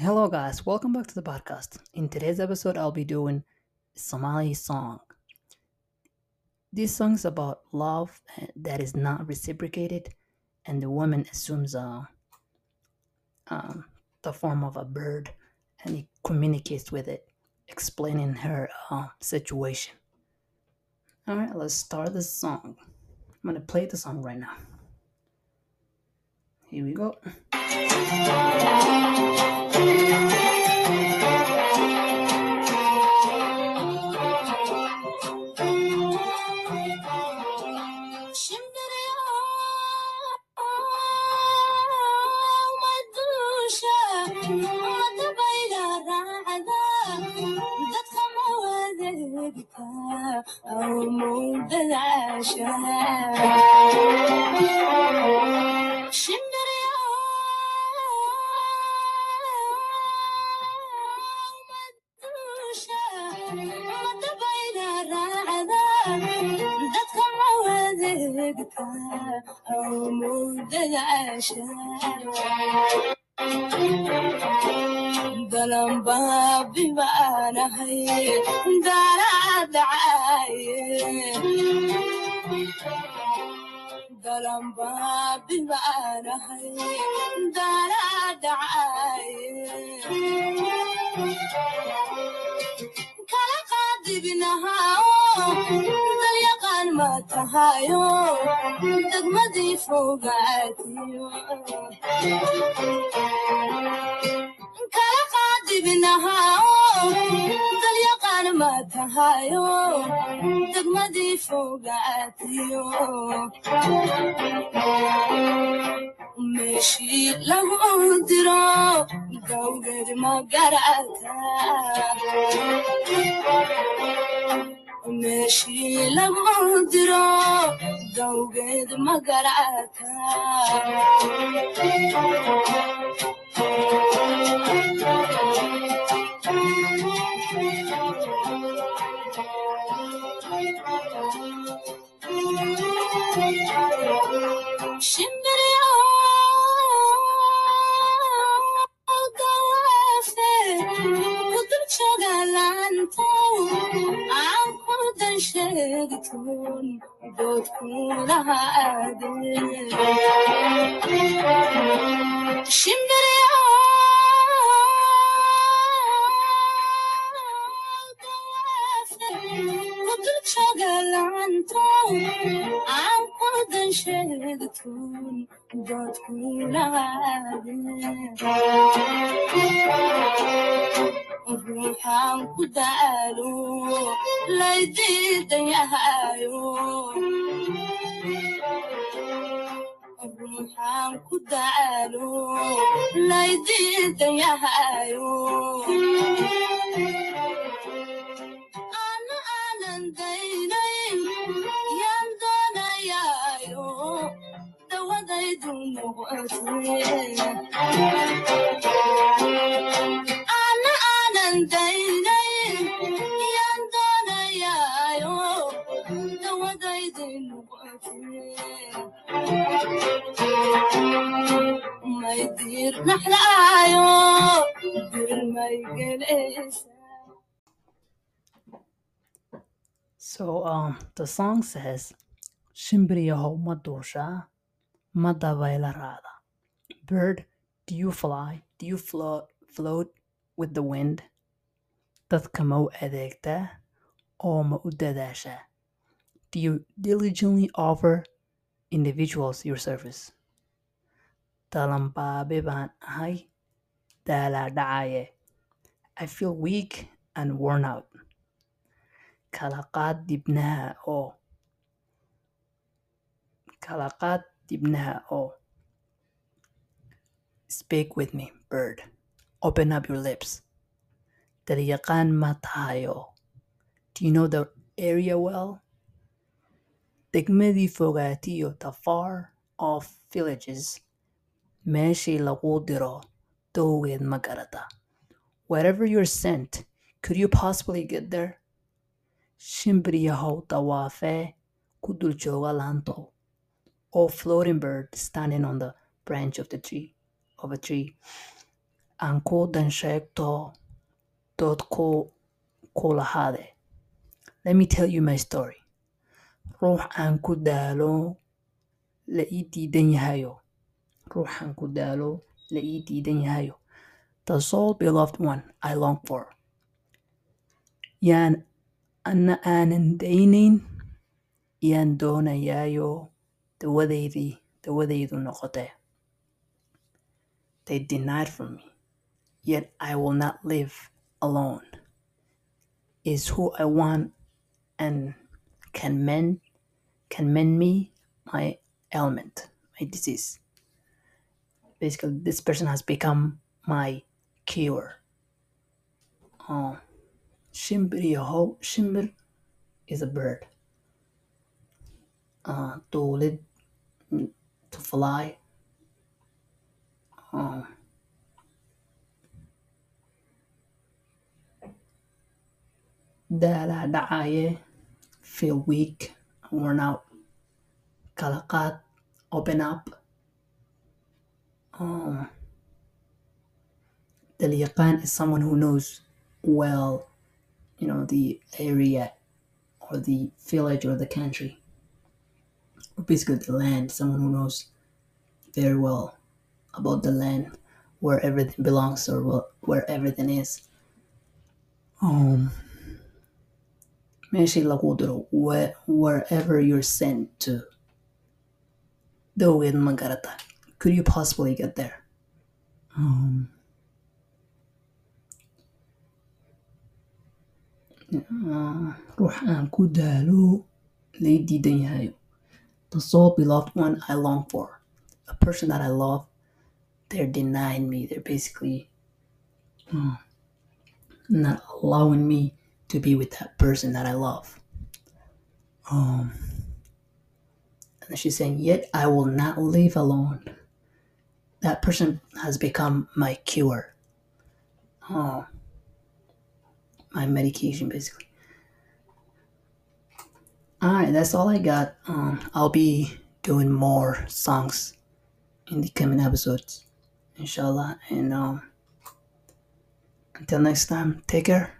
Hello, guys. Welcome back to the podcast. In today's episode, I'll be doing a Somali song. This song is about love that is not reciprocated, and the woman assumes uh, um, the form of a bird and he communicates with it, explaining her uh, situation. All right, let's start the song. I'm gonna play the song right now. Here we go. dalambaabi baanahay daradhacaye dalambaabi baanahay daradhacaye kala qaadibinahaa tahayo degmadii fogaatiyo kala qaadibinahaa dalyaqaan ma tahayo degmadii fogaatiyo meeshii lagu diro gawgeed magarata meeshii lagu diro magarata. Shimbiryo dawafe kudul jogalaantow aan kudan sheegtoon doodkuulahaade shimbiryo ruuxaan ku daalo laydiidan yahayo ruuxaan ku daalo laydiidan So um the song says Shimbriyaho madusha madavailarada. Bird, do you fly? Do you float float with the wind? Dadka ma u adeegtaa oo ma u dadaashaa? Do you diligently offer individuals your service? Dalambaabe baan ahay daalaa dhacaye. I feel weak and worn out. Kala qaad dibnaha oo kala qaad dibnaha oo Speak with me, bird. Open up your lips. Dalyaqaan ma tahayo. Do you know the area well? Degmadii fogaatiyo the far off villages. Meeshii lagu diro dowgeed ma garata. Wherever you're sent, could you possibly get there? Shimbriyahow dawaafee ku dul jooga laantow. Or floating standing on the branch of the tree of a tree. aan ku dan sheegto dood ku ku lahaade let me tell you my story. Ruux aan ku daalo la ii diidan yahayo. Ruuxaan ku daalo la ii diidan yahayo. The soul beloved one I long for. Yaan ana aanan daynayn yaan doonayaayo dawadeydii dawadaydu noqotee they denied from me yet I will not live alone is who I want and can mend can mend me my ailment my disease. Basically this person has become my cure. Oh shimbir shimbir is a bird. Uh dowlad mm, to fly. Um, daalaa dhacaye feel weak worn out kala qaad open up. Um, dalyaqaan is someone who knows well you know the area or the village or the country. Or basically the land someone who knows very well about the land where everything belongs or where everything is. Um meeshii lagu diro where, wherever you're sent to. Dowgeed ma could you possibly get there? Um, uh, ruux aan ku daalo lay diidan yahayo the soul beloved one I long for. A person that I love. They're denying me. They're basically uh, not allowing me to be with that person that I love. Um, and she's saying yet I will not live alone. That person has become my cure. Oh my medication basically. All right that's all i got. Um i'll be doing more songs in the coming episodes inshallah. And um until next time take care